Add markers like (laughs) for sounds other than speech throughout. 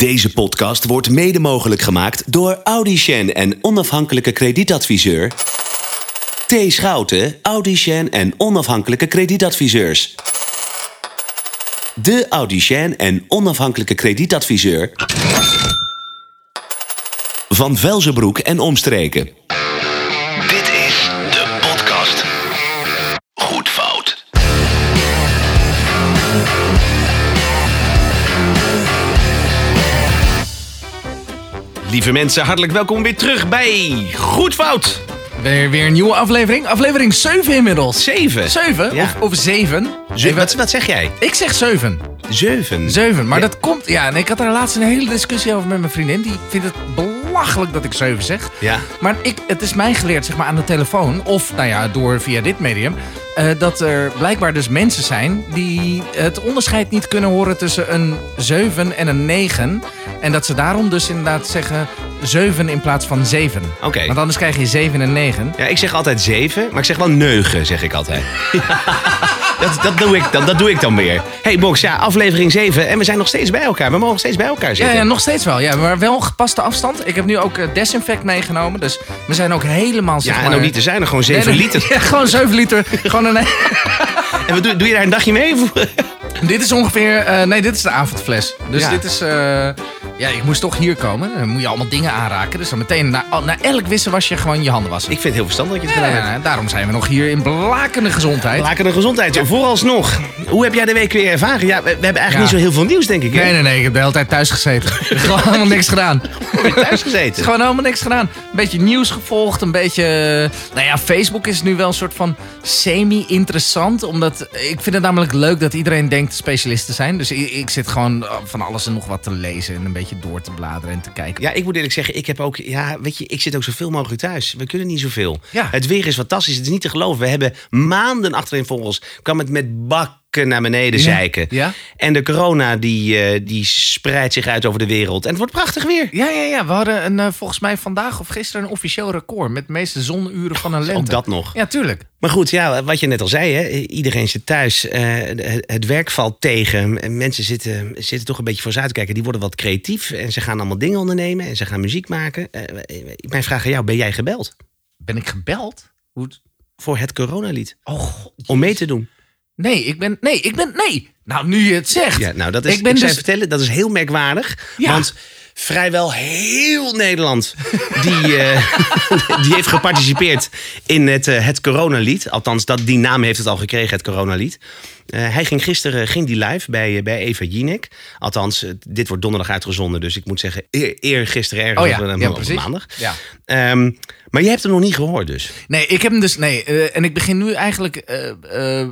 Deze podcast wordt mede mogelijk gemaakt door Audicien en onafhankelijke kredietadviseur T. Schouten, Audicien en onafhankelijke kredietadviseurs. De Audicien en onafhankelijke kredietadviseur van Velzenbroek en omstreken. Lieve mensen, hartelijk welkom weer terug bij Goed Fout. Weer, weer een nieuwe aflevering. Aflevering 7 inmiddels. 7. 7 Ja. of, of 7. Ze- wat, wat zeg jij? Ik zeg 7. 7. 7. Maar Ja. dat komt. Ja, en ik had er laatst een hele discussie over met mijn vriendin. Die vindt het belachelijk dat ik 7 zeg. Ja. Maar ik, het is mij geleerd, zeg maar, aan de telefoon. Of, nou ja, door via dit medium. eh, dat er blijkbaar dus mensen zijn die het onderscheid niet kunnen horen tussen een 7 en een 9. En dat ze daarom dus inderdaad zeggen 7 in plaats van 7. Oké. Want anders krijg je 7 en 9. Ja, ik zeg altijd 7, maar ik zeg wel 9, zeg ik altijd. (laughs) dat, dat, doe ik dan, dat doe ik dan weer. hey Box, ja, aflevering 7 en we zijn nog steeds bij elkaar. We mogen nog steeds bij elkaar Ja, zitten. ja, nog steeds wel. Ja, maar wel gepaste afstand. Ik heb nu ook eh, desinfect meegenomen. Dus we zijn ook helemaal zeg Ja, en ook niet te zijn, gewoon 7 Nee, nee, liter. (laughs) Ja, gewoon 7 liter. (laughs) gewoon een, En wat doe, doe je daar een dagje mee? (laughs) Dit is ongeveer... eh, nee, dit is de avondfles. Dus Ja. dit is... eh, ja, ik moest toch hier komen. Dan moet je allemaal dingen aanraken. Dus dan meteen na, na elk wissen was je gewoon je handen wassen. ik vind het heel verstandig dat je het ja, gedaan hebt. ja, daarom zijn we nog hier in blakende gezondheid. Laken de gezondheid. Vooralsnog, hoe heb jij de week weer ervaren? Ja, we, we hebben eigenlijk Ja. niet zo heel veel nieuws, denk ik. hè? Nee, nee, nee. Ik heb de hele tijd thuis gezeten. (laughs) (laughs) gewoon helemaal niks gedaan. (laughs) Thuis gezeten? Gewoon helemaal niks gedaan. Een beetje nieuws gevolgd. Een beetje. eh, Nou ja, Facebook is nu wel een soort van semi-interessant. Omdat ik vind het namelijk leuk dat iedereen denkt specialist te zijn. Dus ik, ik zit gewoon van alles en nog wat te lezen. En een beetje door te bladeren en te kijken. Ja, ik moet eerlijk zeggen, ik heb ook, ja, weet je, ik zit ook zoveel mogelijk thuis. We kunnen niet zoveel. Ja. Het weer is fantastisch, het is niet te geloven. We hebben maanden achterin volgens kwam het met bakken naar beneden Ja. zeiken. Ja. En de corona die, eh, die spreidt zich uit over de wereld. En het wordt prachtig weer. Ja, ja, ja. We hadden een, eh, volgens mij vandaag of gisteren een officieel record. Met de meeste zonuren van een lente. Ook dat nog. Ja, tuurlijk. Maar goed, ja, wat je net al zei, hè, iedereen zit thuis. eh, het, werk valt tegen. En Mensen zitten, zitten toch een beetje voor ze uit te kijken. Die worden wat creatief en ze gaan allemaal dingen ondernemen en ze gaan muziek maken. Mijn vraag aan jou, ben jij gebeld Ben ik gebeld? Hoe... voor het coronalied? Oh, god. Om mee te doen? Nee, ik ben. Nee, ik ben. Nee. Nou, nu je het zegt. Ja, nou, dat is, ik, Ik ben zou dus- je vertellen, dat is heel merkwaardig. Ja. Want vrijwel heel Nederland die, eh, (laughs) die heeft geparticipeerd in het, eh, het coronalied. Althans, dat, die naam heeft het al gekregen, het coronalied. Eh, hij ging gisteren ging die live bij, eh, bij Eva Jinek. Althans, eh, dit wordt donderdag uitgezonden. Dus ik moet zeggen, eer, eer gisteren ergens Oh ja, op, ja, maandag. Ja. Ehm, maar je hebt hem nog niet gehoord dus. Nee, ik heb hem dus. Nee, en ik begin nu eigenlijk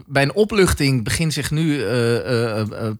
bij een opluchting. begin zich nu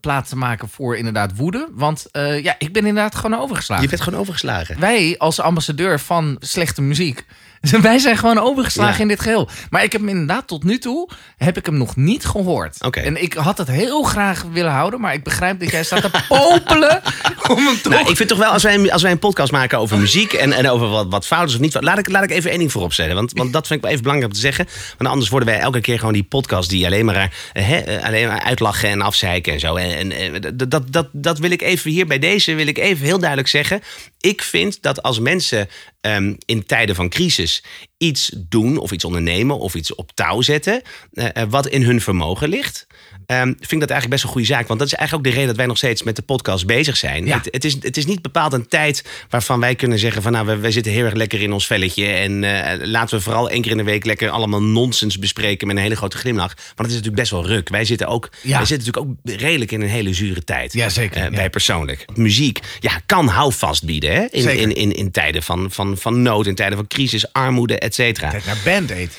plaats te maken voor inderdaad woede. Want ja, ik ben inderdaad gewoon overgeslagen. Je bent gewoon overgeslagen. Wij als ambassadeur van slechte muziek. (laughs) Wij zijn gewoon overgeslagen Ja. in dit geheel. Maar ik heb hem inderdaad tot nu toe heb ik hem nog niet gehoord. En ik had het heel graag willen houden, maar ik begrijp dat jij staat te popelen (laughs) om hem toch. Nou, ik vind toch wel, als wij, een- als wij een podcast maken over muziek en, en over wat, wat fout is of niet, laat ik, laat ik even één ding voorop stellen. Want, want dat vind ik wel even belangrijk om te zeggen. Want anders worden wij elke keer gewoon die podcast die alleen maar, eh, hè, eh, alleen maar uitlachen en afzeiken en zo. En, en, en dat, dat, dat, dat wil ik even hier bij deze, wil ik even heel duidelijk zeggen. Ik vind dat als mensen ehm, in tijden van crisis iets doen of iets ondernemen of iets op touw zetten, eh, eh, wat in hun vermogen ligt. Ehm, vind ik dat eigenlijk best een goede zaak. Want dat is eigenlijk ook de reden dat wij nog steeds met de podcast bezig zijn. Ja. Het, het, is, het is niet bepaald een tijd waarvan wij kunnen zeggen van nou, we, we zitten heel erg lekker in ons velletje. En eh, laten we vooral één keer in de week lekker allemaal nonsens bespreken met een hele grote glimlach. Want het is natuurlijk best wel ruk. Wij zitten ook, Ja. wij zitten natuurlijk ook redelijk in een hele zure tijd. Ja, zeker, ja. Wij persoonlijk. Muziek ja, kan houvast bieden hè? In, in, in, in tijden van, van, van nood, in tijden van crisis, armoede, et cetera. Kijk naar Band Aid.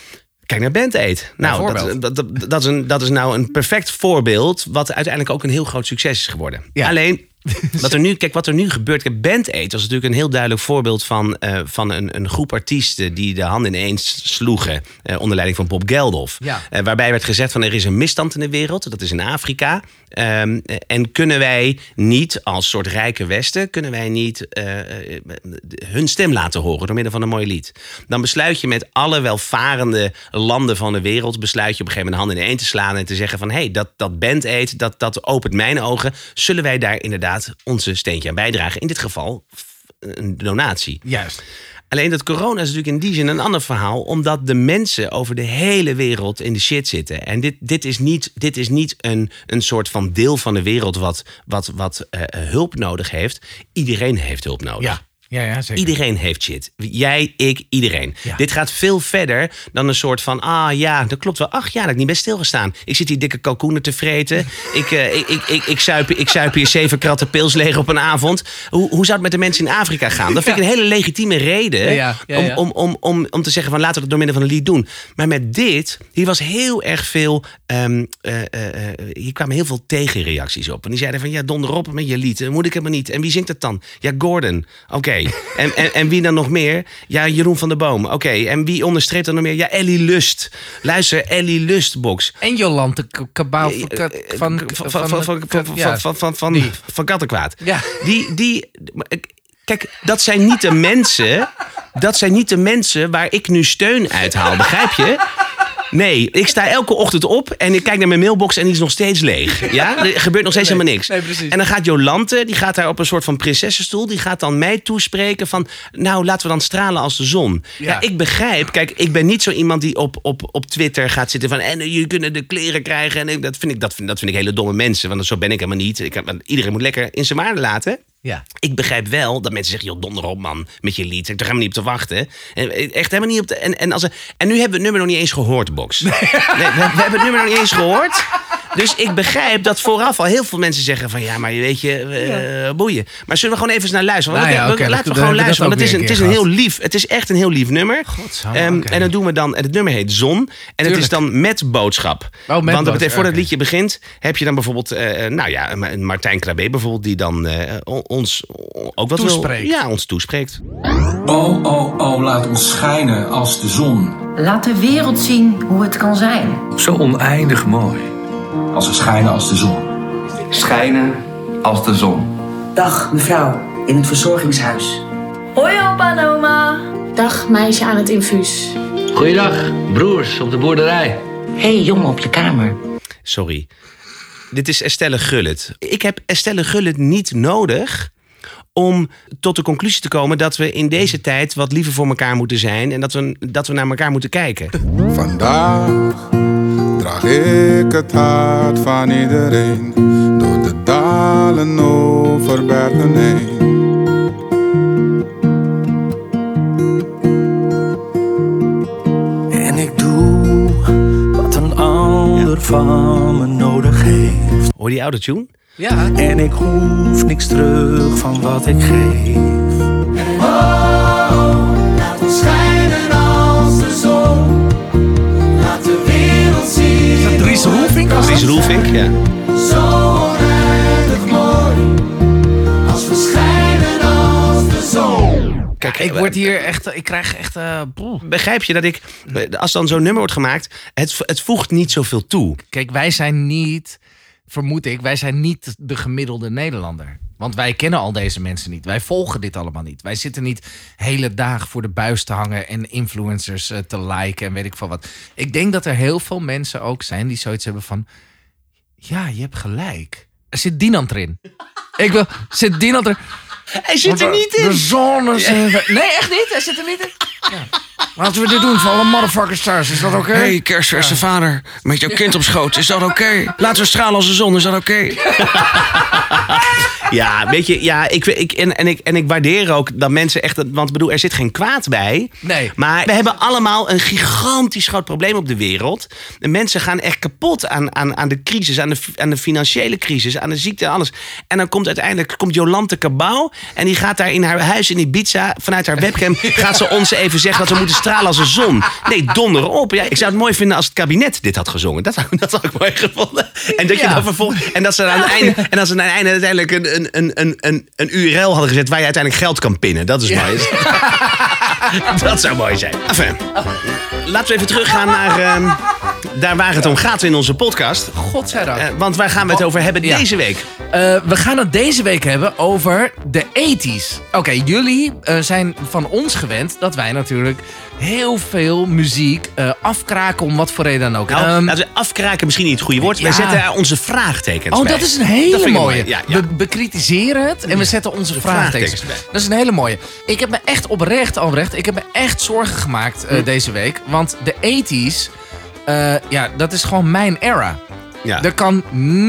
Kijk naar Band Aid. Nou, dat, dat, dat, dat is een, dat is nou een perfect voorbeeld. wat uiteindelijk ook een heel groot succes is geworden. Ja. Alleen. (laughs) Wat er, nu, kijk, wat er nu gebeurt. Kijk, Band Aid was natuurlijk een heel duidelijk voorbeeld van, eh, van een, een groep artiesten die de handen ineens sloegen. eh, onder leiding van Bob Geldof. Ja. Eh, waarbij werd gezegd van er is een misstand in de wereld. Dat is in Afrika. Ehm, eh, en kunnen wij niet als soort rijke Westen, kunnen wij niet hun stem laten horen door middel van een mooi lied. Dan besluit je met alle welvarende landen van de wereld, besluit je op een gegeven moment de handen in één te slaan en te zeggen van hé, hey, dat, dat Band Aid, dat, dat opent mijn ogen. Zullen wij daar inderdaad inderdaad onze steentje aan bijdragen. In dit geval een donatie. Juist. Alleen dat corona is natuurlijk in die zin een ander verhaal, omdat de mensen over de hele wereld in de shit zitten. En dit, dit is niet, dit is niet een, een soort van deel van de wereld wat, wat, wat eh, eh, hulp nodig heeft. Iedereen heeft hulp nodig. Ja, ja, ja zeker. Iedereen heeft shit. Jij, ik, iedereen. Ja. Dit gaat veel verder dan een soort van... ah ja, dat klopt wel. Ach ja, dat heb ik niet best stilgestaan. Ik zit hier dikke kalkoenen te vreten. (laughs) ik, eh, ik, ik, ik, ik, zuip, ik zuip hier zeven kratten pils leeg op een avond. Hoe, hoe zou het met de mensen in Afrika gaan? Dat vind ik een hele legitieme reden... Om, om, om, om, om te zeggen van laten we dat door middel van een lied doen. Maar met dit, hier was heel erg veel... ehm, eh, eh, hier kwamen heel veel tegenreacties op. En die zeiden van ja, donder op met je lied. Moet ik helemaal niet. En wie zingt het dan? Ja, Gordon. Oké. En, en, en wie dan nog meer? Ja, Jeroen van der Boom. Oké. En wie onderstreept dan nog meer? Ja, Ellie Lust. Luister, Ellie Lustbox. En Jolante K- Kabouw van... Van, van, van, van, Kattenkwaad. Ja. Die, die, kijk, dat zijn niet de (laughs) mensen. Dat zijn niet de mensen waar ik nu steun uithaal. Begrijp je? Nee, ik sta elke ochtend op en ik kijk naar mijn mailbox en die is nog steeds leeg. Ja, (laughs) er gebeurt nog steeds Nee, helemaal niks. nee, precies. En dan gaat Jolante, die gaat daar op een soort van prinsessenstoel, die gaat dan mij toespreken van, nou laten we dan stralen als de zon. Ja, Ja. ik begrijp, kijk, ik ben niet zo iemand die op, op, op Twitter gaat zitten van, en je kunnen de kleren krijgen. En ik- dat vind ik, dat vind, dat vind ik hele domme mensen, want zo ben ik helemaal niet. Ik, iedereen moet lekker in zijn waarde laten. Ja. Ik begrijp wel dat mensen zeggen, joh, donder op man, met je lied. Ik er helemaal niet op te wachten. En, eh, echt helemaal niet op de... En, en, als er, en nu hebben we het nummer nog niet eens gehoord, Box. Nee, we, we hebben het nummer nog niet eens gehoord. Dus ik begrijp dat vooraf al heel veel mensen zeggen van... ja, maar je weet je, eh, boeien. Maar zullen we gewoon even eens naar luisteren? Want Nou ja, we- oké, laten we gewoon luisteren. Want het is, een, het is een heel lief... Het is echt een heel lief nummer. Ehm. En dat doen we dan... En het nummer heet Zon. En het is dan met boodschap. met Want dat betekent, voordat het liedje begint... heb je dan bijvoorbeeld... eh, nou ja, een Martijn Krabbe bijvoorbeeld... die dan eh, ons ook wat wil- Toespreekt. ja, ons toespreekt. Oh, oh, oh, laat ons schijnen als de zon. Laat de wereld zien hoe het kan zijn. Zo oneindig mooi. Als we schijnen als de zon. Schijnen als de zon. Dag mevrouw, in het verzorgingshuis. Hoi opa en oma. Dag meisje aan het infuus. Goeiedag, broers op de boerderij. Hé hey, jongen op je kamer. Sorry. Dit is Estelle Gullit. Ik heb Estelle Gullit niet nodig om tot de conclusie te komen dat we in deze tijd wat liever voor elkaar moeten zijn en dat we, dat we naar elkaar moeten kijken. Vandaag draag ik het hart van iedereen door de dalen over bergen heen. En ik doe wat een ander van me nodig heeft. Hoor je die oude tune? Ja. En ik hoef niks terug van wat ik geef. Wereld zien. Dries Roelvink Dries dat? Roelvink, ja. Zo oneindig mooi. Als we schijnen als de zon. Kijk, Ik word hier echt... Ik krijg echt... eh, boe. Begrijp je dat ik, als dan zo'n nummer wordt gemaakt, het, het voegt niet zoveel toe. Kijk, wij zijn niet... Vermoed ik, wij zijn niet de gemiddelde Nederlander. Want wij kennen al deze mensen niet. Wij volgen dit allemaal niet. Wij zitten niet hele dagen voor de buis te hangen en influencers eh, te liken en weet ik veel wat. Ik denk dat er heel veel mensen ook zijn die zoiets hebben van... Ja, je hebt gelijk. Er zit Dinant erin. (laughs) Ik wil... Zit Dinant er... Hij zit er niet De in. zon is... Nee, echt niet? Hij zit er niet in? (laughs) Ja. Laten we dit doen voor alle motherfuckers thuis. Is dat oké? Hey, kerstverse vader, met jouw kind op schoot, is dat oké? Laten we stralen als de zon, is dat oké? (laughs) ja, weet je, ja, ik, ik, en, en, ik, en ik waardeer ook dat mensen echt, want ik bedoel, er zit geen kwaad bij. Nee. Maar we hebben allemaal een gigantisch groot probleem op de wereld. De mensen gaan echt kapot aan, aan, aan de crisis, aan de, aan de financiële crisis, aan de ziekte en alles. En dan komt uiteindelijk komt Jolante Cabau en die gaat daar in haar huis in Ibiza, vanuit haar webcam, (laughs) gaat ze ons even zeggen dat we moeten stralen als een zon. Nee, donder op. Ja, ik zou het mooi vinden als het kabinet dit had gezongen. Dat, zou- dat had ik mooi gevonden. En dat je Ja. dan vervolgens, en dat ze aan het einde, en dat ze aan het einde uiteindelijk een, een, een, een, een, een URL hadden gezet waar je uiteindelijk geld kan pinnen. Dat is mooi. (laughs) dat zou mooi zijn. Enfin, laten we even teruggaan naar, ehm, daar waar het om gaat in onze podcast. Godzijdank. Eh, want waar gaan we het Oh, over hebben deze week? Eh, we gaan het deze week hebben over de 80s. Oké, jullie eh, zijn van ons gewend dat wij natuurlijk heel veel muziek eh, afkraken om wat voor reden dan ook. Nou, laten we afkraken misschien niet het goede woord. Wij zetten er onze vraagtekens Oh, bij. dat is een hele mooie. mooi. Ja, ja. We bekritiseren het en we zetten onze vraagtekens vraagtekens bij. Dat is een hele mooie. Ik heb me echt oprecht, Albrecht, ik heb me echt zorgen gemaakt Hm. eh, deze week. Want de 80s, eh, ja, dat is gewoon mijn era. Ja. Er kan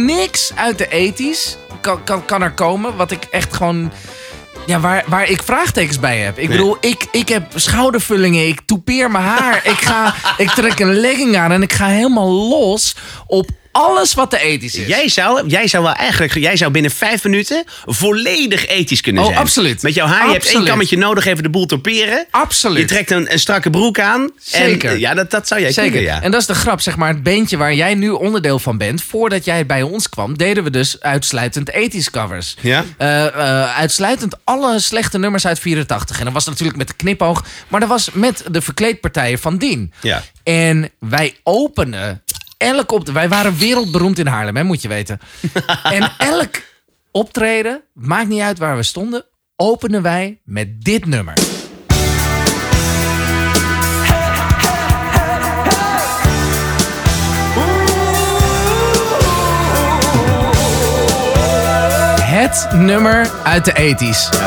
niks uit de 80s kan, kan, kan er komen wat ik echt gewoon... Ja, waar, waar ik vraagtekens bij heb. Ik bedoel, ik, ik heb schoudervullingen, ik toepeer mijn haar. ik, ga, (laughs) ik trek een legging aan en ik ga helemaal los op alles wat de 80s is. Jij zou, jij zou wel eigenlijk, jij zou binnen vijf minuten volledig ethisch kunnen Oh, zijn. absoluut. Met jouw haar, je hebt één kammetje nodig, even de boel torperen. Absoluut. Je trekt een, een strakke broek aan. Zeker. En, ja, dat, dat zou jij Zeker. kunnen, ja. En dat is de grap, zeg maar. Het beentje waar jij nu onderdeel van bent. Voordat jij bij ons kwam, deden we dus uitsluitend 80s covers. Ja? Eh, eh, uitsluitend alle slechte nummers uit 84. En dat was natuurlijk met de knipoog. Maar dat was met de verkleedpartijen van Dien. Ja. En wij openen elk op. Wij waren wereldberoemd in Haarlem, hè, moet je weten. (laughs) en elk optreden, maakt niet uit waar we stonden, openen wij met dit nummer. Het nummer uit de 80s.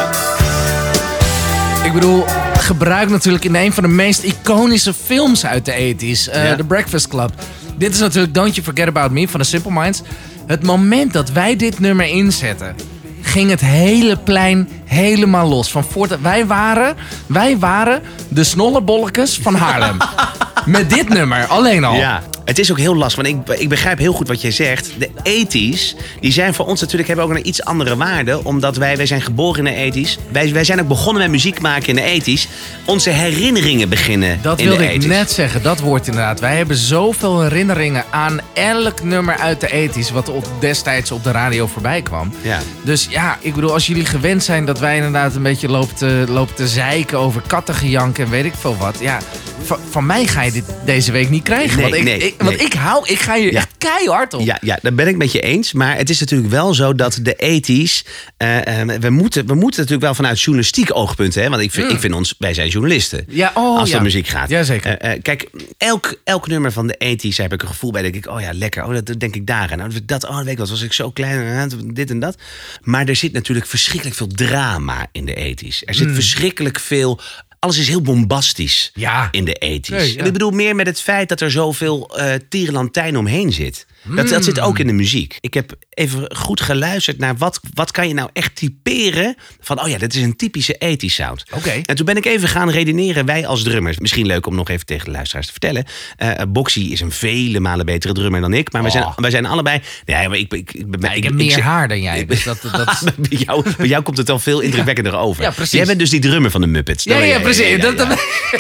Ik bedoel, gebruikt natuurlijk in een van de meest iconische films uit de 80s. eh, Ja. The Breakfast Club. Dit is natuurlijk Don't You Forget About Me van de Simple Minds. Het moment dat wij dit nummer inzetten, ging het hele plein helemaal los. Van voort, wij, waren, wij waren de snollebolletjes van Haarlem. (laughs) Met dit nummer, alleen al. Ja, het is ook heel lastig. Want ik, ik begrijp heel goed wat jij zegt. De 80s, die zijn voor ons natuurlijk hebben ook een iets andere waarde. Omdat wij, wij zijn geboren in de 80s. Wij, wij zijn ook begonnen met muziek maken in de 80s. Onze herinneringen beginnen Dat in wilde de 80s. ik net zeggen, dat woord inderdaad. Wij hebben zoveel herinneringen aan elk nummer uit de 80s... wat op, destijds op de radio voorbij kwam. Ja. Dus ja, ik bedoel, als jullie gewend zijn dat wij inderdaad een beetje lopen te, lopen te zeiken over kattengejank en weet ik veel wat. Ja, van, van mij ga je dit deze week niet krijgen. Nee, want ik, nee, ik, want nee. ik hou, ik ga hier Ja. echt keihard op. Ja, ja, daar ben ik met je eens. Maar het is natuurlijk wel zo dat de 80s. eh, eh, we, moeten, we moeten natuurlijk wel vanuit journalistiek oogpunt. Hè, want ik vind, ik vind ons, wij zijn journalisten. Ja, oh, als het ja. muziek gaat. Jazeker. Eh, eh, kijk, elk, elk nummer van de 80s heb ik een gevoel bij. Denk ik, oh ja, lekker. Oh, dat dat denk ik daar aan. Oh, dat, oh, weet ik wat, was ik zo klein. Dit en dat. Maar er zit natuurlijk verschrikkelijk veel drama in de 80s. Er zit verschrikkelijk veel. Alles is heel bombastisch. Ja. in de 80s. Nee, ja. Ik bedoel meer met het feit dat er zoveel tierenlantijn omheen zit. Dat, dat zit Hmm. ook in de muziek. Ik heb even goed geluisterd naar wat, wat kan je nou echt typeren van, oh ja, dat is een typische 80s sound. Oké. En toen ben ik even gaan redeneren, wij als drummers. Misschien leuk om nog even tegen de luisteraars te vertellen. Eh Boxy is een vele malen betere drummer dan ik. Maar wij, zijn, Oh. wij zijn allebei... Nee, maar ik, ik, ik, ben- Ja, ik heb meer haar dan jij. (laughs) Dus dat, dat, (laughs) bij, jou, bij jou komt het al veel indrukwekkender over. Ja, precies. Jij bent dus die drummer van de Muppets. Ja, ja, precies.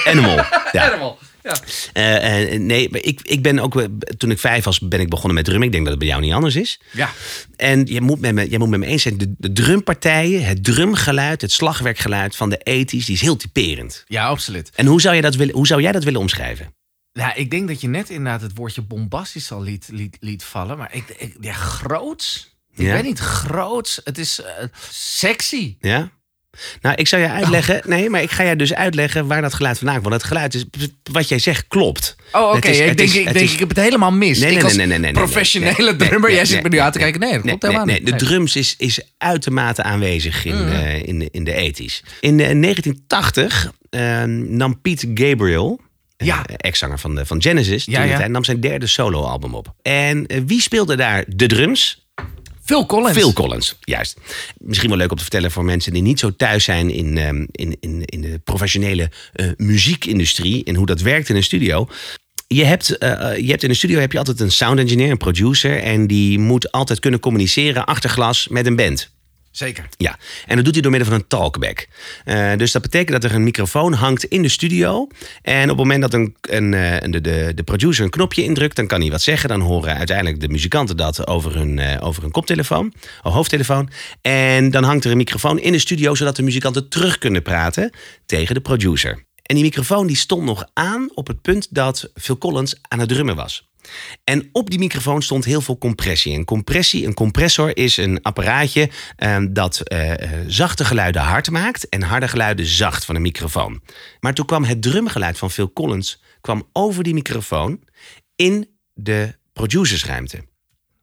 Animal. Ja. (laughs) Animal. Ja. Eh, eh, nee, maar ik, ik ben ook, eh, toen ik vijf was, ben ik begonnen met drummen. Ik denk dat het bij jou niet anders is. ja. En je moet met me, jij moet met me eens zijn, de, de drumpartijen, het drumgeluid, het slagwerkgeluid van de 80s, die is heel typerend. ja, absoluut. En hoe zou, je dat willen, hoe zou jij dat willen omschrijven? Ja, ik denk dat je net inderdaad het woordje bombastisch al liet, liet, liet vallen. Maar ik, ik, ja, groots. Ik Ja? weet niet, groots. Het is sexy. Ja? Nou, ik zou je uitleggen. Nee, maar ik ga je dus uitleggen waar dat geluid vandaan komt. Want het geluid is, wat jij zegt, klopt. Oh, oké. Ik denk, is- ik, denk is- ik heb het helemaal mis. Nee, ik nee, als nee, nee, nee, nee, professionele drummer, jij zit me nu aan te kijken. Nee, dat klopt helemaal niet. nee, de drums is, is uitermate aanwezig in, Mm. eh, in, de, in de 80s. In eh, 1980 eh, nam Pete Gabriel, eh, Ja. ex-zanger van, de- van Genesis, Ja, toen ja. hij nam zijn derde soloalbum op. En wie speelde daar de drums? Phil Collins. Phil Collins, juist. Misschien wel leuk om te vertellen voor mensen die niet zo thuis zijn in, ehm, in, in, in de professionele eh, muziekindustrie en hoe dat werkt in een studio. Je hebt, eh, je hebt in een studio heb je altijd een sound engineer, een producer, en die moet altijd kunnen communiceren achter glas met een band. Zeker. Ja, en dat doet hij door middel van een talkback. Eh, dus dat betekent dat er een microfoon hangt in de studio. En op het moment dat een, een, eh, de, de, producer een knopje indrukt, dan kan hij wat zeggen. Dan horen uiteindelijk de muzikanten dat over hun, eh, over hun koptelefoon, of hoofdtelefoon. En dan hangt er een microfoon in de studio, zodat de muzikanten terug kunnen praten tegen de producer. En die microfoon die stond nog aan op het punt dat Phil Collins aan het drummen was. En op die microfoon stond heel veel compressie. En compressie, een compressor is een apparaatje eh, dat eh, eh, zachte geluiden hard maakt en harde geluiden zacht van een microfoon. Maar toen kwam het drumgeluid van Phil Collins kwam over die microfoon in de producersruimte.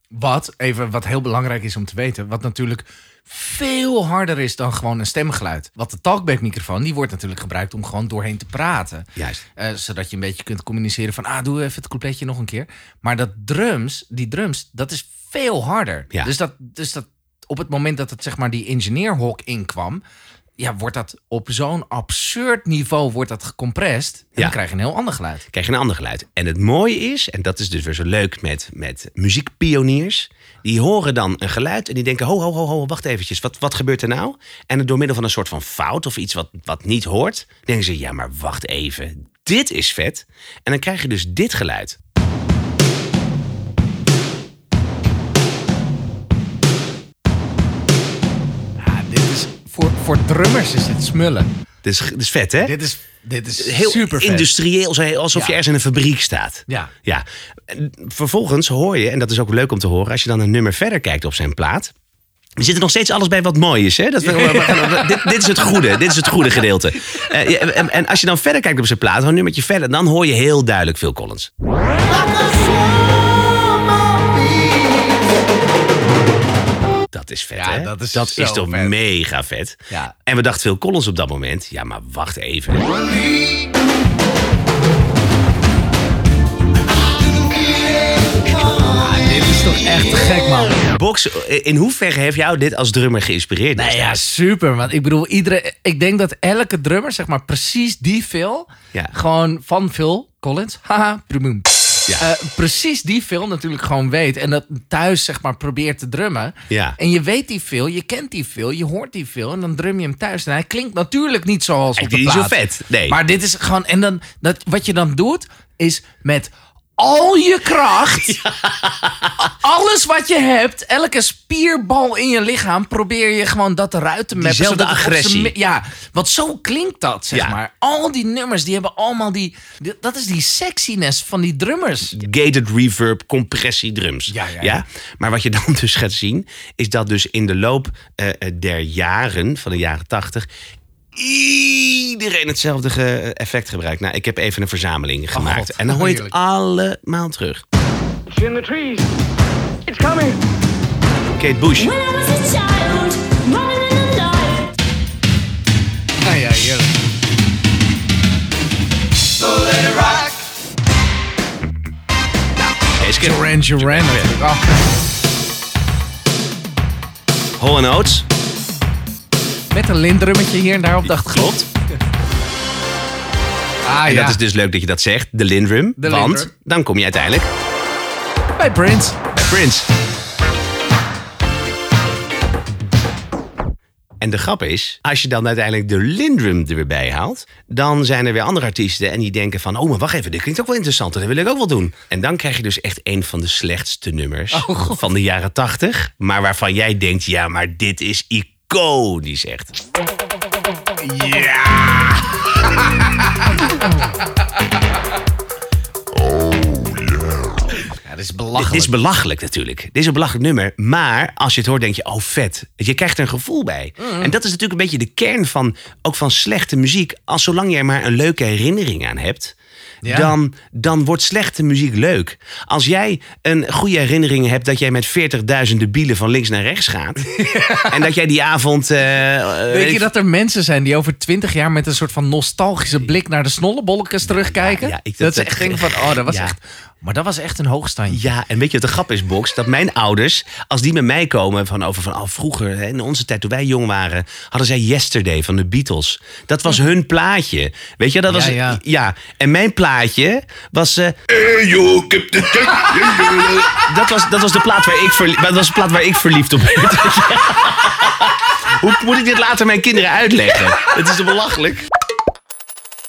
Wat, even wat heel belangrijk is om te weten, wat natuurlijk veel harder is dan gewoon een stemgeluid. Want de talkback microfoon, die wordt natuurlijk gebruikt om gewoon doorheen te praten. Juist. Eh, zodat je een beetje kunt communiceren van, ah, doe even het coupletje nog een keer. Maar dat drums, die drums, dat is veel harder. Ja. Dus, dat, dus dat op het moment dat het zeg maar die engineerhok inkwam, ja, wordt dat op zo'n absurd niveau wordt dat gecompressed. En Ja. dan krijg je een heel ander geluid. krijg je een ander geluid. En het mooie is, en dat is dus weer zo leuk met, met muziekpioniers... die horen dan een geluid en die denken... ho, ho, ho, ho wacht eventjes, wat, wat gebeurt er nou? En door middel van een soort van fout of iets wat, wat niet hoort... denken ze, ja, maar wacht even, dit is vet. En dan krijg je dus dit geluid. Ja, dit is, voor, voor drummers is dit smullen. Dit is, dit is vet, hè? Dit is, dit is Heel super industrieel, alsof je ergens in een fabriek staat. Ja. Ja. En Vervolgens hoor je, en dat is ook leuk om te horen... als je dan een nummer verder kijkt op zijn plaat... Er zit er nog steeds alles bij wat mooi is. Hè? Dat, we- we (laughs) gaan- dit, dit is het goede. Dit is het goede gedeelte. Eh, en, en als je dan verder kijkt op zijn plaat, een nummertje verder, dan hoor je heel duidelijk Phil Collins. Dat is vet, Ja, hè? dat is dat is toch vet. mega vet. Ja. En we dachten Phil Collins op dat moment, ja, maar wacht even. Dit is toch echt gek, man. Box, in hoeverre heeft jou dit als drummer geïnspireerd? Nee, ja, super. Want ik bedoel, iedere, ik denk dat elke drummer, zeg maar, precies die Phil, Ja. gewoon van Phil Collins, haha. Ja. Eh, precies die Phil natuurlijk gewoon weet. En dat thuis, zeg maar, probeert te drummen. Ja. En je weet die Phil, je kent die Phil, je hoort die Phil. En dan drum je hem thuis. En hij klinkt natuurlijk niet zoals op de klinkt niet plaat. zo vet, nee. Maar dit is gewoon... En dan, dat, wat je dan doet, is met al je kracht... (laughs) Alles wat je hebt, elke spierbal in je lichaam, probeer je gewoon dat eruit te mappen. Diezelfde op agressie. Ja, want zo klinkt dat, zeg Ja. maar. Al die nummers, die hebben allemaal die... die- Dat is die sexiness van die drummers. gated reverb, compressie drums. Ja, ja, ja. Maar wat je (laughs) dan dus gaat zien, is dat dus in de loop eh, eh, der jaren, van de jaren tachtig, iedereen hetzelfde ge- effect gebruikt. Nou, ik heb even een verzameling gemaakt. Oh, God. en dan hoor je het allemaal terug. in the trees. It's coming. Kate Bush. Ja, ja, heerlijk. Deze keer Duran Duran natuurlijk. Oh, Hall Oates. Met een lindrummetje hier en daar op de achtergrond. Klopt. Ah En ja, dat is dus leuk dat je dat zegt, de Lindrum. De want Lindrum. dan kom je uiteindelijk bij Prince. bij Prince. En de grap is, als je dan uiteindelijk de Lindrum er weer bij haalt, dan zijn er weer andere artiesten en die denken van, oh, maar wacht even, dit klinkt ook wel interessant, dat wil ik ook wel doen. En dan krijg je dus echt een van de slechtste nummers Oh, van de jaren tachtig, maar waarvan jij denkt, ja, maar dit is iconisch echt. Ja, (laughs) dat is Dit, belachelijk. dit is belachelijk natuurlijk. Dit is een belachelijk nummer. Maar als je het hoort, denk je, oh vet. Je krijgt er een gevoel bij. Mm. En dat is natuurlijk een beetje de kern van, ook van slechte muziek. Als zolang je er maar een leuke herinnering aan hebt. Ja. Dan, dan wordt slechte muziek leuk. Als jij een goede herinnering hebt dat jij met 40.000 debielen van links naar rechts gaat. (laughs) en dat jij die avond. eh, Denk je dat er mensen zijn die over twintig jaar met een soort van nostalgische blik naar de snollebolletjes terugkijken? ja, ik- dat, dat- ze echt denken van, oh, dat was echt... Maar dat was echt een hoogstandje. Ja, en weet je wat de grap is, Box? Dat mijn ouders, als die met mij komen van over van oh, vroeger, hè, in onze tijd toen wij jong waren, hadden zij Yesterday van de Beatles. Dat was hun plaatje. Weet je, dat was Ja, ja. En mijn plaatje was. de- dat, was dat was de plaat waar ik, verlie- dat was de plaat waar ik verliefd op werd. (laughs) Hoe moet ik dit later mijn kinderen uitleggen? Het is belachelijk?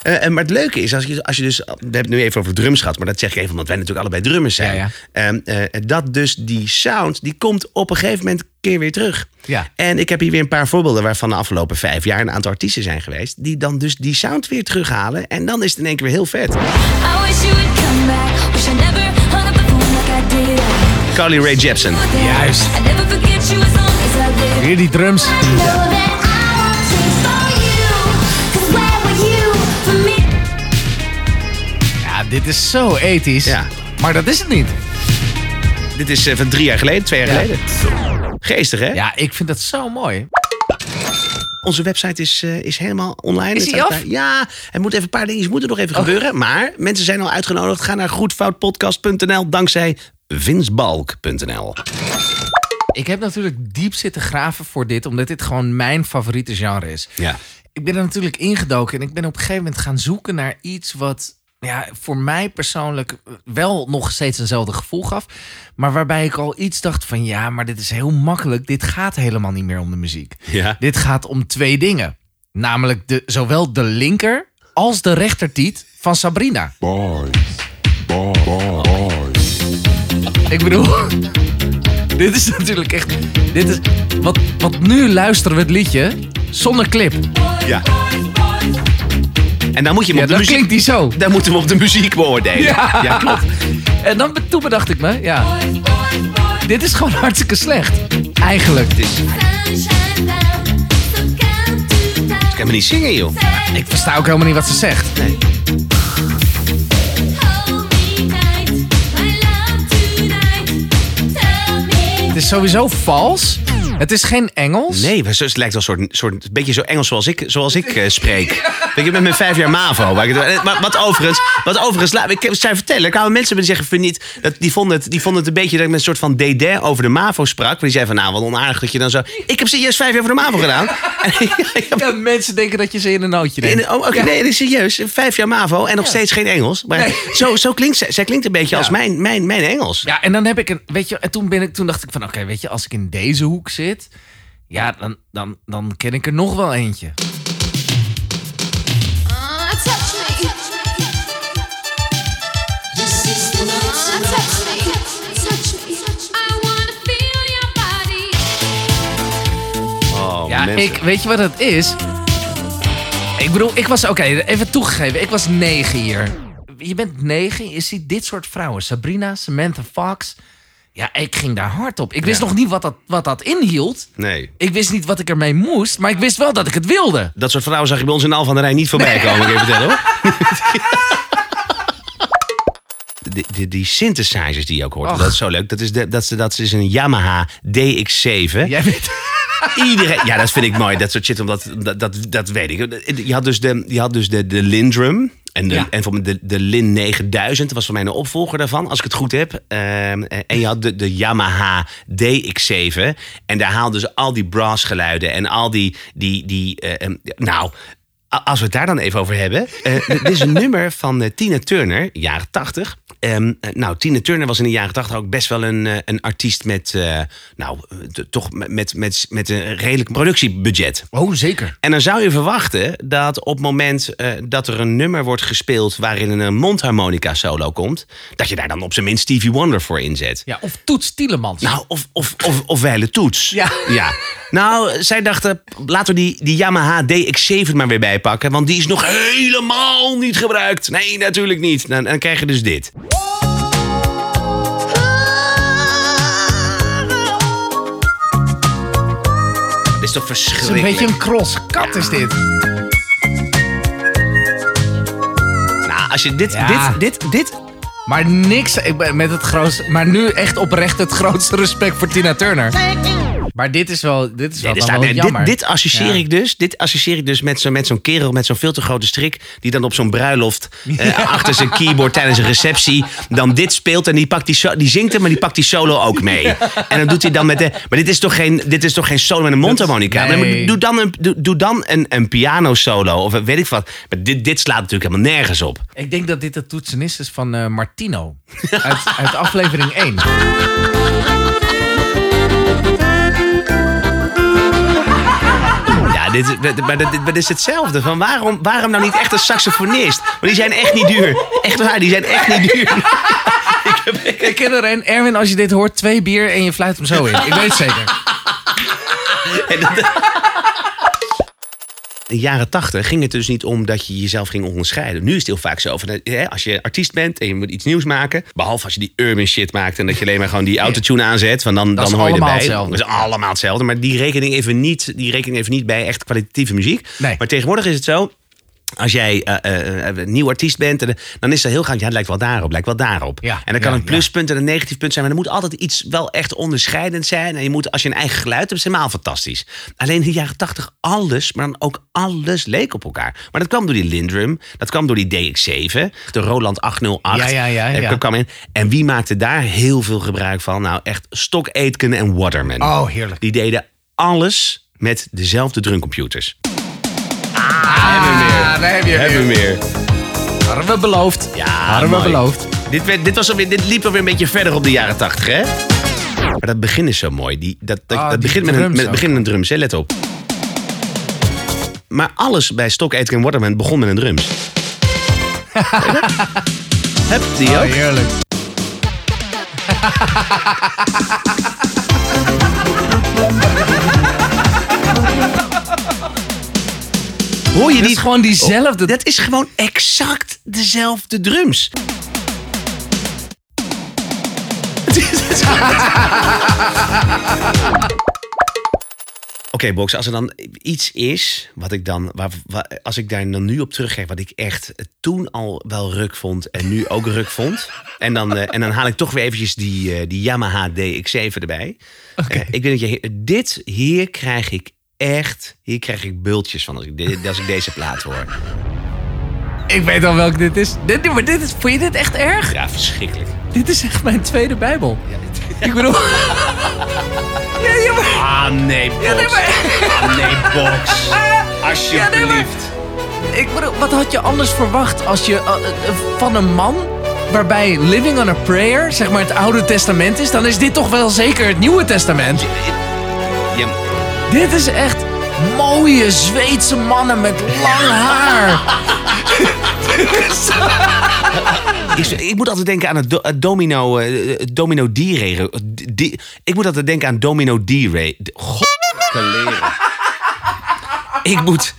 Eh, en maar het leuke is, als je, als je dus. We hebben het nu even over drums gehad, maar dat zeg ik even omdat wij natuurlijk allebei drummers zijn. Ja, Ehm, eh, dat dus die sound, die komt op een gegeven moment een keer weer terug. Ja. En ik heb hier weer een paar voorbeelden waarvan de afgelopen vijf jaar een aantal artiesten zijn geweest. die dan dus die sound weer terughalen. En dan is het in één keer weer heel vet. I wish you would come back. Wish I never hung up the Carly Rae Jepsen. Juist. Weer die drums. Ja, dit is zo ethisch. Ja. Maar dat is het niet. Dit is eh, van drie jaar geleden, twee jaar Ja. geleden. Geestig, hè? Ja, ik vind dat zo mooi. Onze website is, eh, is helemaal online. Is die staat af? daar- Ja, er moeten even een paar dingen moeten nog even gebeuren. Maar mensen zijn al uitgenodigd. Ga naar goedfoutpodcast.nl dankzij vinsbalk.nl. Ik heb natuurlijk diep zitten graven voor dit, omdat dit gewoon mijn favoriete genre is. Ja. Ik ben er natuurlijk ingedoken en ik ben op een gegeven moment gaan zoeken naar iets wat ja, voor mij persoonlijk wel nog steeds eenzelfde gevoel gaf. Maar waarbij ik al iets dacht van ja, maar dit is heel makkelijk. Dit gaat helemaal niet meer om de muziek. Ja. Dit gaat om twee dingen. Namelijk de, zowel de linker als de rechtertiet van Sabrina. Boys, boys, boys. Ik bedoel, (laughs) dit is natuurlijk echt. Dit is, wat, wat nu luisteren we het liedje zonder clip. Ja. En dan moet je hem op de dan muziek... klinkt die zo. Dan moeten we op de muziek beoordelen. Ja, klopt. En dan, toen bedacht ik me, ja. Dit is gewoon hartstikke slecht. Eigenlijk. Het is... Ik kan me niet zingen, joh. Ik versta ook helemaal niet wat ze zegt. Nee. Het is sowieso vals. Het is geen Engels. Nee, het lijkt wel een soort, soort een beetje zo Engels zoals ik, zoals ik eh, spreek. (laughs) Weet je, met mijn vijf jaar MAVO. Waar ik het- eh, maar wat overigens, wat overigens laat ik zou vertellen. Ik mensen die zeggen, vind niet, dat, die, vonden het, die vonden het een beetje dat ik met een soort van dédain over de MAVO sprak. Maar die zeiden van, nou, wat onaardig dat je dan zo... Ik heb serieus vijf jaar voor de MAVO gedaan. (laughs) Ja, mensen denken dat je ze in een nootje neemt. oh, oké, nee, serieus. Vijf jaar MAVO en nog steeds geen Engels. Maar Nee. zo, zo klinkt zij. Zij klinkt een beetje als mijn, mijn, mijn Engels. Ja, en dan heb ik een, weet je, en toen, ben ik, toen dacht ik van, oké, weet je, als ik in deze hoek zit, ja, dan, dan, dan ken ik er nog wel eentje. Oh, Ja, mensen. ik, weet je wat het is? Ik bedoel, ik was, oké, even toegegeven, ik was negen hier. Je bent negen, je ziet dit soort vrouwen. Sabrina, Samantha Fox. Ja, ik ging daar hard op. Ik wist nog niet wat dat, wat dat inhield. Nee. Ik wist niet wat ik ermee moest, maar ik wist wel dat ik het wilde. Dat soort vrouwen zag je bij ons in Al van der Rijn niet voorbij komen, ik even vertellen hoor. (laughs) Die, die, die synthesizers die je ook hoort, Och. dat is zo leuk. Dat is, de, dat is, dat is een Yamaha DX7. Jij weet... Iedereen, ja, dat vind ik mooi, dat soort shit, omdat dat, dat, dat weet ik. Je had dus de, je had dus de, de Lindrum. En, de, Ja. en me de, de Lin 9000 dat was voor mij een opvolger daarvan, als ik het goed heb. Ehm, en je had de, de Yamaha DX7. En daar haalden ze al die brass geluiden en al die. die, die eh, ehm, nou, als we het daar dan even over hebben. eh, dit is een (laughs) nummer van eh, Tina Turner, jaren 80. Ehm, eh, nou, Tina Turner was in de jaren 80 ook best wel een, een artiest met. nou, toch met, met, met, een redelijk productiebudget. Oh, zeker. En dan zou je verwachten dat op het moment dat er een nummer wordt gespeeld waarin een mondharmonica solo komt, dat je daar dan op zijn minst Stevie Wonder voor inzet. Ja, of Toets Tielemans. Nou, of, of, of, of Weile Toets. Ja. ja. Nou, zij dachten, laten we die, die Yamaha DX7 maar weer bijpakken, want die is nog helemaal niet gebruikt. Nee, natuurlijk niet. Dan, dan krijg je dus dit. Dit is toch Het is een verschrikkelijk? beetje een cross. Kat is dit. Nou, als je dit, Ja. dit, dit, dit... Maar niks ik ben met het grootste. Maar nu echt oprecht het grootste respect voor Tina Turner. Maar dit is wel, dit is wel, dit, wel dit, jammer. dit associeer Ja. ik dus, dit associeer ik dus met, zo, met zo'n kerel met zo'n veel te grote strik. Die dan op zo'n bruiloft eh, achter zijn keyboard tijdens een receptie. dan dit speelt en die, pakt die, so- die zingt hem, maar die pakt die solo ook mee. En dan doet hij dan met de. Maar dit is toch geen, dit is toch geen solo met een mondharmonica? nee. Doe dan, een, doe, doe dan een, een piano solo of weet ik wat. Maar dit, dit slaat natuurlijk helemaal nergens op. Ik denk dat dit de toetsenist is van eh, Martino. Uit, uit aflevering 1. Dit, is- maar dit, dit, maar dit is hetzelfde. Van waarom, waarom nou niet echt een saxofonist? Maar die zijn echt niet duur. Echt waar, die zijn echt niet duur. (laughs) Ik ken er een. Erwin, als je dit hoort, twee bier en je fluit hem zo in. Ik weet het zeker. En dat- de jaren tachtig ging het dus niet om dat je jezelf ging onderscheiden. Nu is het heel vaak zo. Van, hè, als je artiest bent en je moet iets nieuws maken. Behalve als je die urban shit maakt. En dat je alleen maar gewoon die (laughs) autotune aanzet. Van dan, Dat dan hoor je allemaal erbij. hetzelfde. Dat is allemaal hetzelfde. Maar die rekening even niet, die rekening even niet bij echt kwalitatieve muziek. Nee. Maar tegenwoordig is het zo. Als jij eh, eh, eh, een nieuw artiest bent, en, dan is dat heel gaaf. Ja, het lijkt wel daarop, lijkt wel daarop. Ja, en dan kan ja, een pluspunt en een negatief punt zijn. Maar er moet altijd iets wel echt onderscheidend zijn. En je moet, als je een eigen geluid hebt, is helemaal fantastisch. Alleen in de jaren tachtig alles, maar dan ook alles leek op elkaar. Maar dat kwam door die Lindrum, dat kwam door die DX7, de Roland 808. Ja, ja, ja, ja. kwam in. En wie maakte daar heel veel gebruik van? Nou, echt Stock Aitken en Waterman. Oh, heerlijk. Die deden alles met dezelfde drumcomputers. Ah, daar heb je Hebben we weer. meer. Hadden we beloofd. Ja, Hadden we mooi. beloofd. Dit, werd, dit, was alweer, dit liep alweer een beetje verder op de jaren tachtig, hè? Maar dat begin is zo mooi. Die, dat, dat, Ah, dat die begint met een, drums met, ook. met een drums, hè? let op. Maar alles bij Stock Aitken en Waterman begon met een drums. (laughs) Weet je dat? Heb die Oh, ook? heerlijk. (laughs) Hoor je Dat die is gewoon diezelfde... Dat is gewoon exact dezelfde drums. (laughs) Oké, Box, als er dan iets is wat ik dan, waar, waar- als ik daar dan nu op teruggeef, wat ik echt toen al wel ruk vond en nu ook ruk vond. En dan, eh, en dan haal ik toch weer eventjes die, eh, die Yamaha DX7 erbij. Eh, ik weet dat je, dit hier krijg ik echt, hier krijg ik bultjes van als ik, (laughs) als ik deze plaat hoor. Ik weet al welk dit is. Dit, maar dit is. Vond je dit echt erg? Ja, verschrikkelijk. Dit is echt mijn tweede Bijbel. Ik bedoel. (laughs) ja, ja, maar. Ah, nee, Box. Ja, nee, maar- Ah, nee, Box. (laughs) Alsjeblieft. Ik bedoel, wat had je anders verwacht als je eh, eh, van een man waarbij Living on a Prayer, zeg maar het Oude Testament is, dan is dit toch wel zeker het Nieuwe Testament. Ja, Dit is echt mooie Zweedse mannen met lang haar. (laughs) ik, ik moet altijd denken aan het, do- het domino, eh, domino D-ray. Die- Ik moet altijd denken aan domino D-ray. God, leren. ik moet...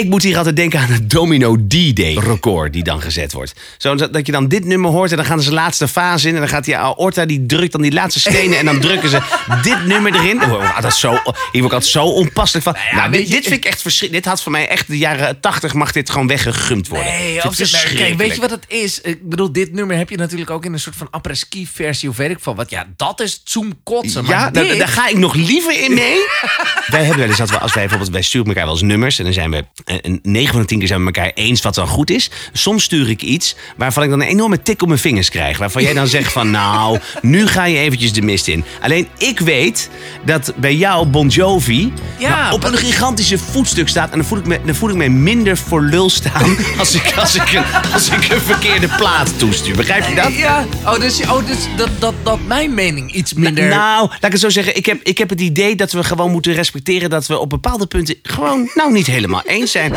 Ik moet hier altijd denken aan het Domino D-Day record die dan gezet wordt. Zo dat dat je dan dit nummer hoort en dan gaan ze de laatste fase in. En dan gaat die aorta, die drukt dan die laatste stenen. En dan (laughs) drukken ze dit nummer erin. Oh, dat is zo, hier word ik altijd zo onpasselijk van. nou, dit, dit vind ik echt verschrikkelijk. Dit had voor mij echt de jaren 80 mag dit gewoon weggegumd worden. Nee, Dit of is kijk, weet je wat het is? Ik bedoel, dit nummer heb je natuurlijk ook in een soort van apres-ski versie of weet ik van wat. Ja, dat is zoom kotsen. Maar Ja, daar, dit- daar ga ik nog liever in mee. (laughs) wij hebben wel eens dat we, als wij bijvoorbeeld, wij sturen elkaar wel eens nummers. En dan zijn we, eh, een 9 van de 10 keer zijn we elkaar eens wat dan goed is. Soms stuur ik iets waarvan ik dan een enorme tik op mijn vingers krijg. Waarvan jij dan zegt van, (laughs) nou, nu ga je eventjes de mist in. Alleen ik weet dat bij jou Bon Jovi Ja, nou, op een gigantische voetstuk staat. En dan voel ik me, dan voel ik me minder voor lul staan (laughs) als ik, als ik, een, als ik een verkeerde plaat toestuur. Begrijp je dat? Ja, oh, dus, oh, dus dat, dat, dat mijn mening iets minder... Nou, laat ik het zo zeggen. Ik heb, ik heb het idee dat we gewoon moeten respecteren dat we op bepaalde punten gewoon nou niet helemaal eens zijn.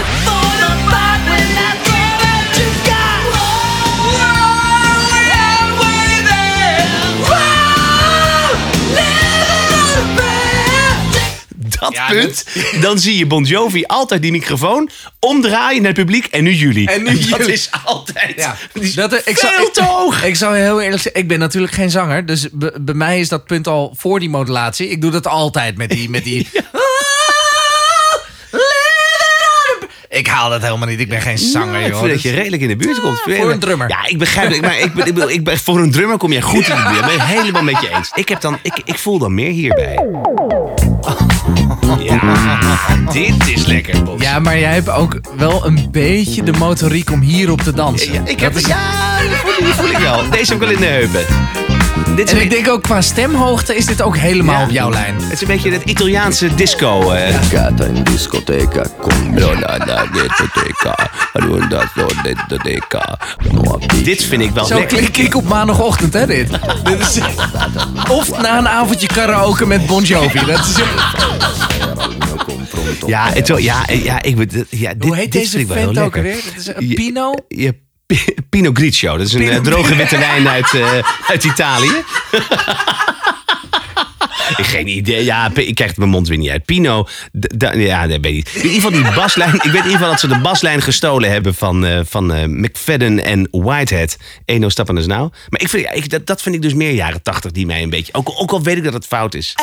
Dat punt, dan zie je Bon Jovi altijd die microfoon omdraaien naar het publiek en nu jullie. En nu (laughs) dat jullie. is altijd Ja, (laughs) is dat, ik veel zou, te hoog. Ik zou heel eerlijk zeggen, ik ben natuurlijk geen zanger. Dus bij mij is dat punt al voor die modulatie. Ik doe dat altijd met die... Met die (laughs) Ik haal dat helemaal niet. Ik ben geen zanger, ik joh. vind dat je redelijk in de buurt komt. voor een drummer. Ja, ik begrijp het. Maar ik, ben- ik, ben- ik, ben- voor een drummer kom jij goed in de buurt. Ik ben het helemaal met je eens. Ik, heb dan, ik, ik voel dan meer hierbij. Ja, dit is lekker, Bos. Ja, maar jij hebt ook wel een beetje de motoriek om hierop te dansen. Ja, ik heb, Dat is- ja die, voel, die voel ik wel. Deze heb ik wel in de heupen. Dit is En ik denk ook qua stemhoogte is dit ook helemaal Ja. op jouw lijn. Het is een beetje het Italiaanse disco. eh. Gata in discoteca con discoteca. Runda zo discoteca. Dit vind ik wel Zo lekker. klink ik op maandagochtend, hè, dit. (laughs) of na een avondje karaoke met Bon Jovi. Dat is, Ja, het, wel- ja, ja, ik, ja, dit, hoe heet dit deze vind ik wel heel vent ook lekker. alweer? Dat is een Je- Pino? Je, Pi- Pinot Grigio. Dat is een Pinot eh, droge witte wijn uit, eh, uit Italië. (laughs) Ik geen idee. Ja, ik krijg mijn mond weer niet uit. Pino, ja, dat weet ik niet. In ieder geval die baslijn. Ik weet in ieder geval dat ze de baslijn gestolen hebben van, eh, van eh, McFadden en Whitehead. Eno stappen is nou. Maar ik vind, ja, ik, dat, dat vind ik dus meer jaren tachtig die mij een beetje... Ook, ook al weet ik dat het fout is.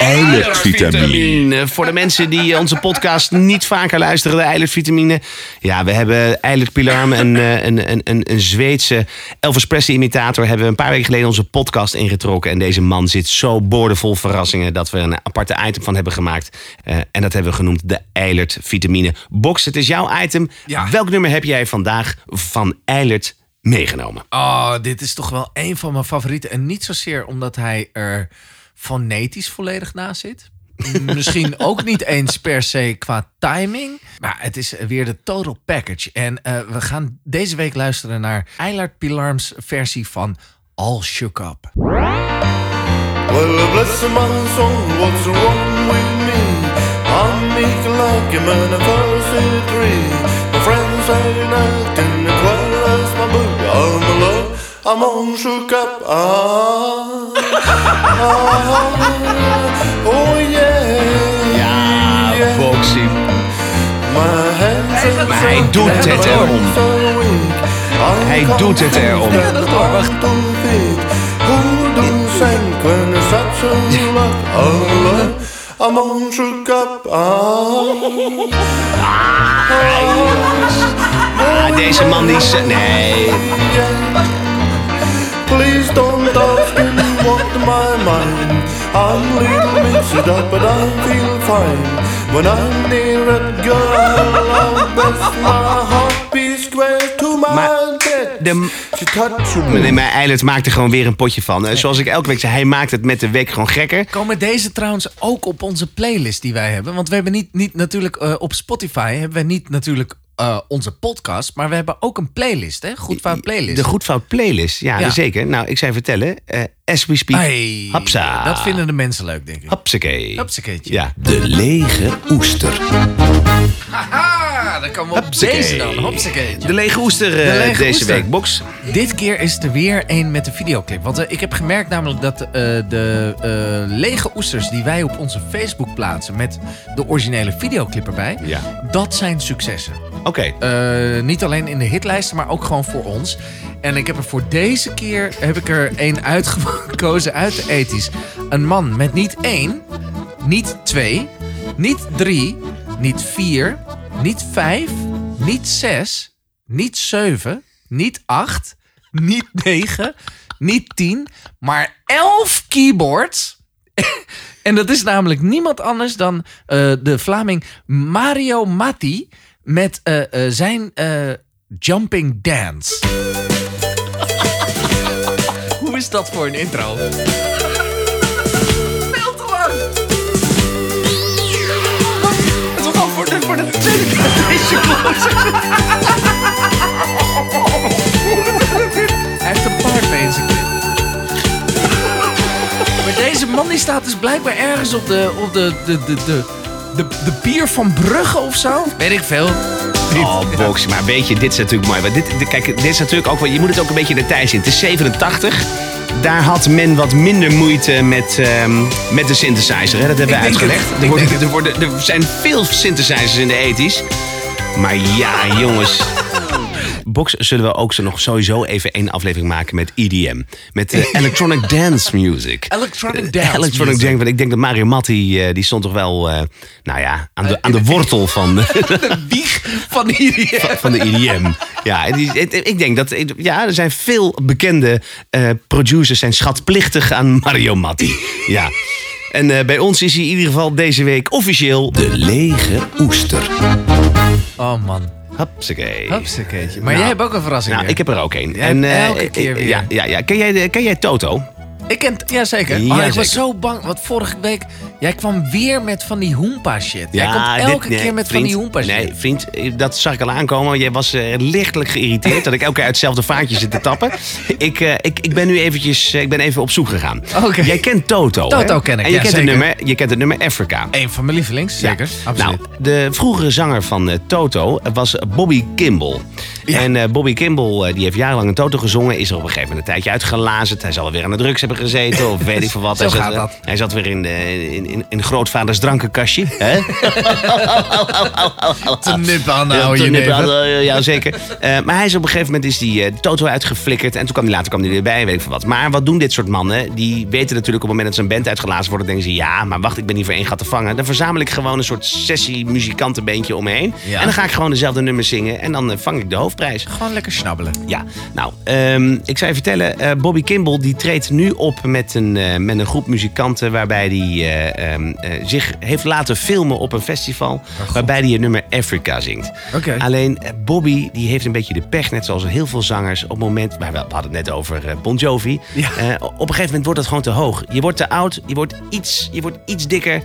Eilertvitamine. Voor de mensen die onze podcast niet vaker luisteren, de eilertvitamine. Ja, we hebben Eilert Pilarm, een, eh, een, een, een, een Zweedse Elvis Presley imitator, hebben we een paar weken geleden onze podcast ingetrokken. En deze man zit zo boordevol verrassingen dat we een aparte item van hebben gemaakt. Eh, en dat hebben we genoemd de Eilert vitamine box. Het is jouw item. Ja. Welk nummer heb jij vandaag van Eilert meegenomen? Oh, dit is toch wel een van mijn favorieten. En niet zozeer omdat hij er fonetisch volledig naast zit. Misschien ook niet eens per se qua timing. Maar het is weer de total package. En eh, we gaan deze week luisteren naar Eilert Pilarms versie van All Shook Up. Bless what's wrong with me? A friends all shook up. Ah, ah, oh yeah. Ja, boxing. My hands are Maar hij doet het erom. Hij doet het erom. On shook up. Ah, deze man die... is- Nee. Please don't ask what my mind. I'm a little mixed up, but I feel fine. When I'm near a girl, I'll best my heart be square to my Maar de- Nee, me. maar Eilert maakt er gewoon weer een potje van. Eh, Zoals ik elke week zei, hij maakt het met de week gewoon gekker. Komen deze trouwens ook op onze playlist die wij hebben? Want we hebben niet, niet natuurlijk eh, op Spotify hebben we niet natuurlijk eh, onze podcast, maar we hebben ook een playlist, hè? Goed fout playlist. De Goedfout playlist, ja, Ja. zeker. Nou, ik zou vertellen, eh as we speak, Hey, hapsa. Dat vinden de mensen leuk, denk ik. Hapsakee. Hupsakeetje. Ja. De lege oester. Haha, dan komen we op Hupsakee. deze dan. De lege oester eh, De lege deze oester. week, box. Dit keer is er weer een met de videoclip. Want eh, ik heb gemerkt namelijk dat eh, de eh, lege oesters die wij op onze Facebook plaatsen... met de originele videoclip erbij, Ja. dat zijn successen. Oké. Eh, niet alleen in de hitlijsten, maar ook gewoon voor ons. En ik heb er voor deze keer heb ik er één uitgekozen uit de ethisch. Een man met niet één, niet twee, niet drie, niet vier, niet vijf, niet zes, niet zeven, niet acht, niet negen, niet tien, maar elf keyboards. (laughs) En dat is namelijk niemand anders dan eh, de Vlaming Mario Matti met eh, eh, zijn Jumping Dance. (laughs) Hoe is dat voor een intro? Deze Hij heeft een paard clip. Maar deze man die staat dus blijkbaar ergens op de, op de, de, de, de, de, de pier van Brugge of zo. Weet ik veel. Oh, box. Maar weet je, dit is natuurlijk mooi. Want dit, kijk, dit is natuurlijk ook wel... Je moet het ook een beetje in de tijd zien. Het is 87. Daar had men wat minder moeite met, ehm, met de synthesizer. Hè? Dat hebben we uitgelegd. Er, worden, er, worden, er zijn veel synthesizers in de ethisch. Maar ja, jongens. Box zullen we ook zo nog sowieso even één aflevering maken met EDM. Met eh, (laughs) Electronic Dance Music. Electronic Eh, dance Electronic music. Dance. Want ik denk dat Mario Matti, eh, die stond toch wel, eh, nou ja, aan de, aan de wortel van... De (laughs) wieg van hier. van- van de EDM. Ja, en die, het- ik denk dat ja, er zijn veel bekende eh, producers zijn schatplichtig aan Mario Matti. Ja. En eh, bij ons is hij in ieder geval deze week officieel de De lege oester. Oh man. Hupsakee. Hupsakeetje. Maar Nou, jij hebt ook een verrassing. Nou, weer. ik heb er ook één. Jij hebt eh, elke keer weer. Ja, ja, ja. Ken, jij, ken jij Toto? Ik ken, ja zeker. Ja, oh, ik was zo bang, want vorige week, jij kwam weer met van die hoempa shit. jij komt dit- elke nee, keer met van vriend, die hoempa shit. Nee, vriend, dat zag ik al aankomen. Jij was eh, lichtelijk geïrriteerd dat ik elke keer uit hetzelfde vaatje zit te tappen. (laughs) Ik, eh, ik, ik ben nu eventjes, eh, ik ben even op zoek gegaan. Jij kent Toto, Toto hè? ken ik, En je, ja, kent zeker. Het nummer, je kent het nummer Africa. Een van mijn lievelings, zeker. Ja. Absoluut. Nou, de vroegere zanger van Toto was Bobby Kimball. En Bobby Kimball die heeft jarenlang een Toto gezongen. Is er op een gegeven moment een tijdje uitgelazerd. Hij zal weer aan de drugs hebben gezeten. Of weet ik veel wat. (laughs) Zo hij, zat, gaat dat. hij zat weer in, de, in, in, in grootvaders drankenkastje. Hè? (laughs) (laughs) te nippen aan de Ja, oude eh, Ja, zeker. Eh, maar hij is op een gegeven moment is die, eh, Toto uitgeflikkerd. En toen kwam hij later kwam hij weer bij, weet ik veel wat. Maar wat doen dit soort mannen? Die weten natuurlijk op het moment dat ze een band uitgelazen worden... denken ze, ja, maar wacht, ik ben hier voor één gat te vangen. Dan verzamel ik gewoon een soort sessie-muzikantenbeentje om me heen. Ja. En dan ga ik gewoon dezelfde nummers zingen. En dan eh, vang ik de hoofdprijs. Gewoon lekker snabbelen. Ja, nou, ehm, ik zou je vertellen, Bobby Kimball die treedt nu op met een, eh, met een groep muzikanten waarbij hij eh, ehm, eh, zich heeft laten filmen op een festival waarbij hij het nummer Africa zingt. Oké. Alleen Bobby die heeft een beetje de pech, net zoals heel veel zangers, op het moment, maar we we hadden het net over Bon Jovi, Ja. Op een gegeven moment wordt dat gewoon te hoog. Je wordt te oud, je wordt iets, je wordt iets dikker,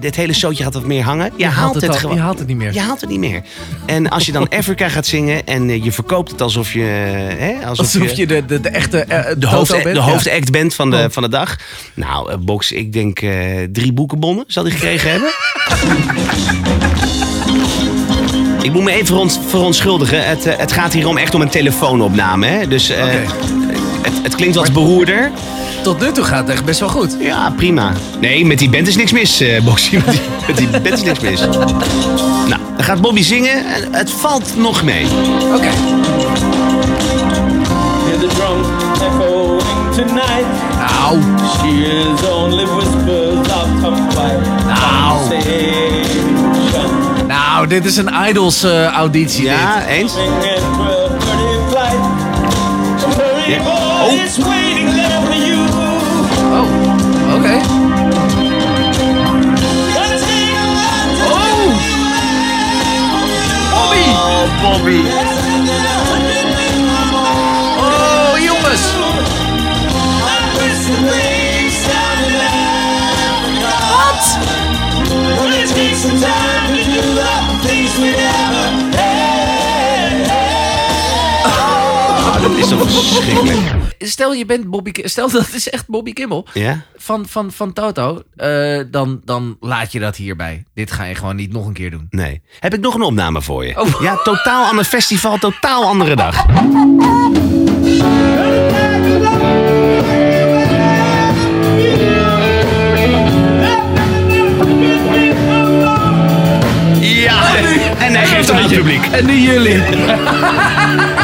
het hele zootje gaat wat meer hangen. Je, haalt het, gewoon. je haalt het niet meer. Je haalt het niet meer. En als je dan (laughs) Africa gaat zingen en je verkoopt het alsof je... Hè, alsof, Alsof je de, de, de echte de, hoofd, de Ja. Bent van de, Oh. van de dag. Nou, eh, Box, ik denk eh, drie boekenbonnen zal hij gekregen (laughs) hebben. Ik moet me even veront- verontschuldigen. Het, eh, het gaat hier om echt om een telefoonopname. Hè? Dus het, het klinkt wat beroerder. Tot nu toe gaat het echt best wel goed. Ja, prima. Nee, met die band is niks mis, eh Boxy. (laughs) Met die, met die band is niks mis. Nou, dan gaat Bobby zingen. en Het valt nog mee. Oké. Tonight. Nou, She is only whispers of. Conversation. nou, dit is een Idols eh, auditie. Ja, eens? Moving in 12:30 flight. Hurry, Ja. Oh. it's waiting there for you. dit. Oh, oké. To Oh, Bobby. Oh, Bobby. Verschrikkelijk. Stel je bent Bobby, stel dat is echt Bobby Kimmel Ja? van, van, van Toto, eh, dan, dan laat je dat hierbij. Dit ga je gewoon niet nog een keer doen. Nee. Heb ik nog een opname voor je? Oh. Ja, totaal ander festival, totaal andere dag. Ja, en hij geeft aan het publiek. En nu jullie. (laughs)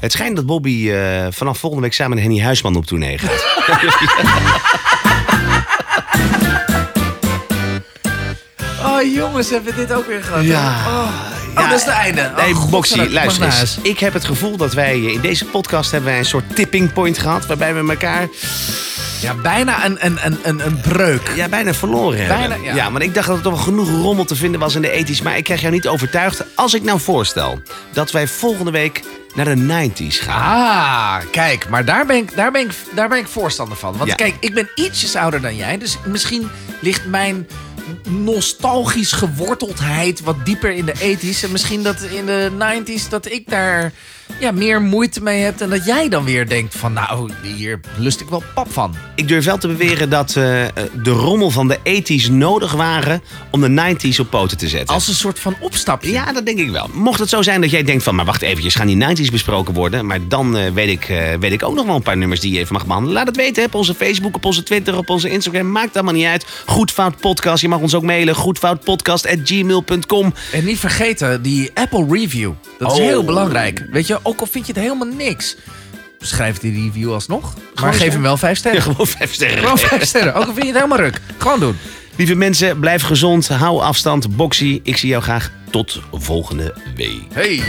Het schijnt dat Bobby eh, vanaf volgende week samen met Henny Huisman op tournee gaat. Oh jongens, hebben we dit ook weer gehad? Ja. hè? Oh, Oh, dat is het einde. Oh, Nee, godzijdank, Boxy, luister eens. Ik heb het gevoel dat wij in deze podcast hebben wij een soort tipping point gehad. Waarbij we elkaar Ja, bijna een, een, een, een, een breuk. ja, bijna verloren hebben. Ja. ja, maar ik dacht dat er toch wel genoeg rommel te vinden was in de ethisch. Maar ik krijg jou niet overtuigd. Als ik nou voorstel dat wij volgende week naar de 90s gaan. Ah, kijk, maar daar ben ik, daar ben ik, daar ben ik voorstander van. Want Ja. kijk, ik ben ietsjes ouder dan jij. Dus misschien ligt mijn nostalgisch geworteldheid wat dieper in de 80s. En misschien dat in de 90s dat ik daar ja, meer moeite mee heb. En dat jij dan weer denkt van nou, hier lust ik wel pap van. Ik durf wel te beweren dat eh, de rommel van de 80s nodig waren om de 90s op poten te zetten. Als een soort van opstapje. Ja, dat denk ik wel. Mocht het zo zijn dat jij denkt van, maar wacht eventjes, gaan die 90s besproken worden? Maar dan eh, weet, ik, eh, weet ik ook nog wel een paar nummers die je even mag behandelen. Laat het weten op onze Facebook, op onze Twitter, op onze Instagram. Maakt allemaal niet uit. Goedfout podcast. Je mag ons ook mailen. Goedfoutpodcast.gmail.com. En niet vergeten, die Apple review. Dat is Oh. heel belangrijk. Weet je, ook al vind je het helemaal niks. Schrijf die review alsnog. Maar geef hem wel vijf sterren. Gewoon vijf sterren. Gewoon vijf sterren. Ook al vind je het helemaal ruk. Gewoon doen. Lieve mensen, blijf gezond. Hou afstand. Boxy, ik zie jou graag tot volgende week. Hey.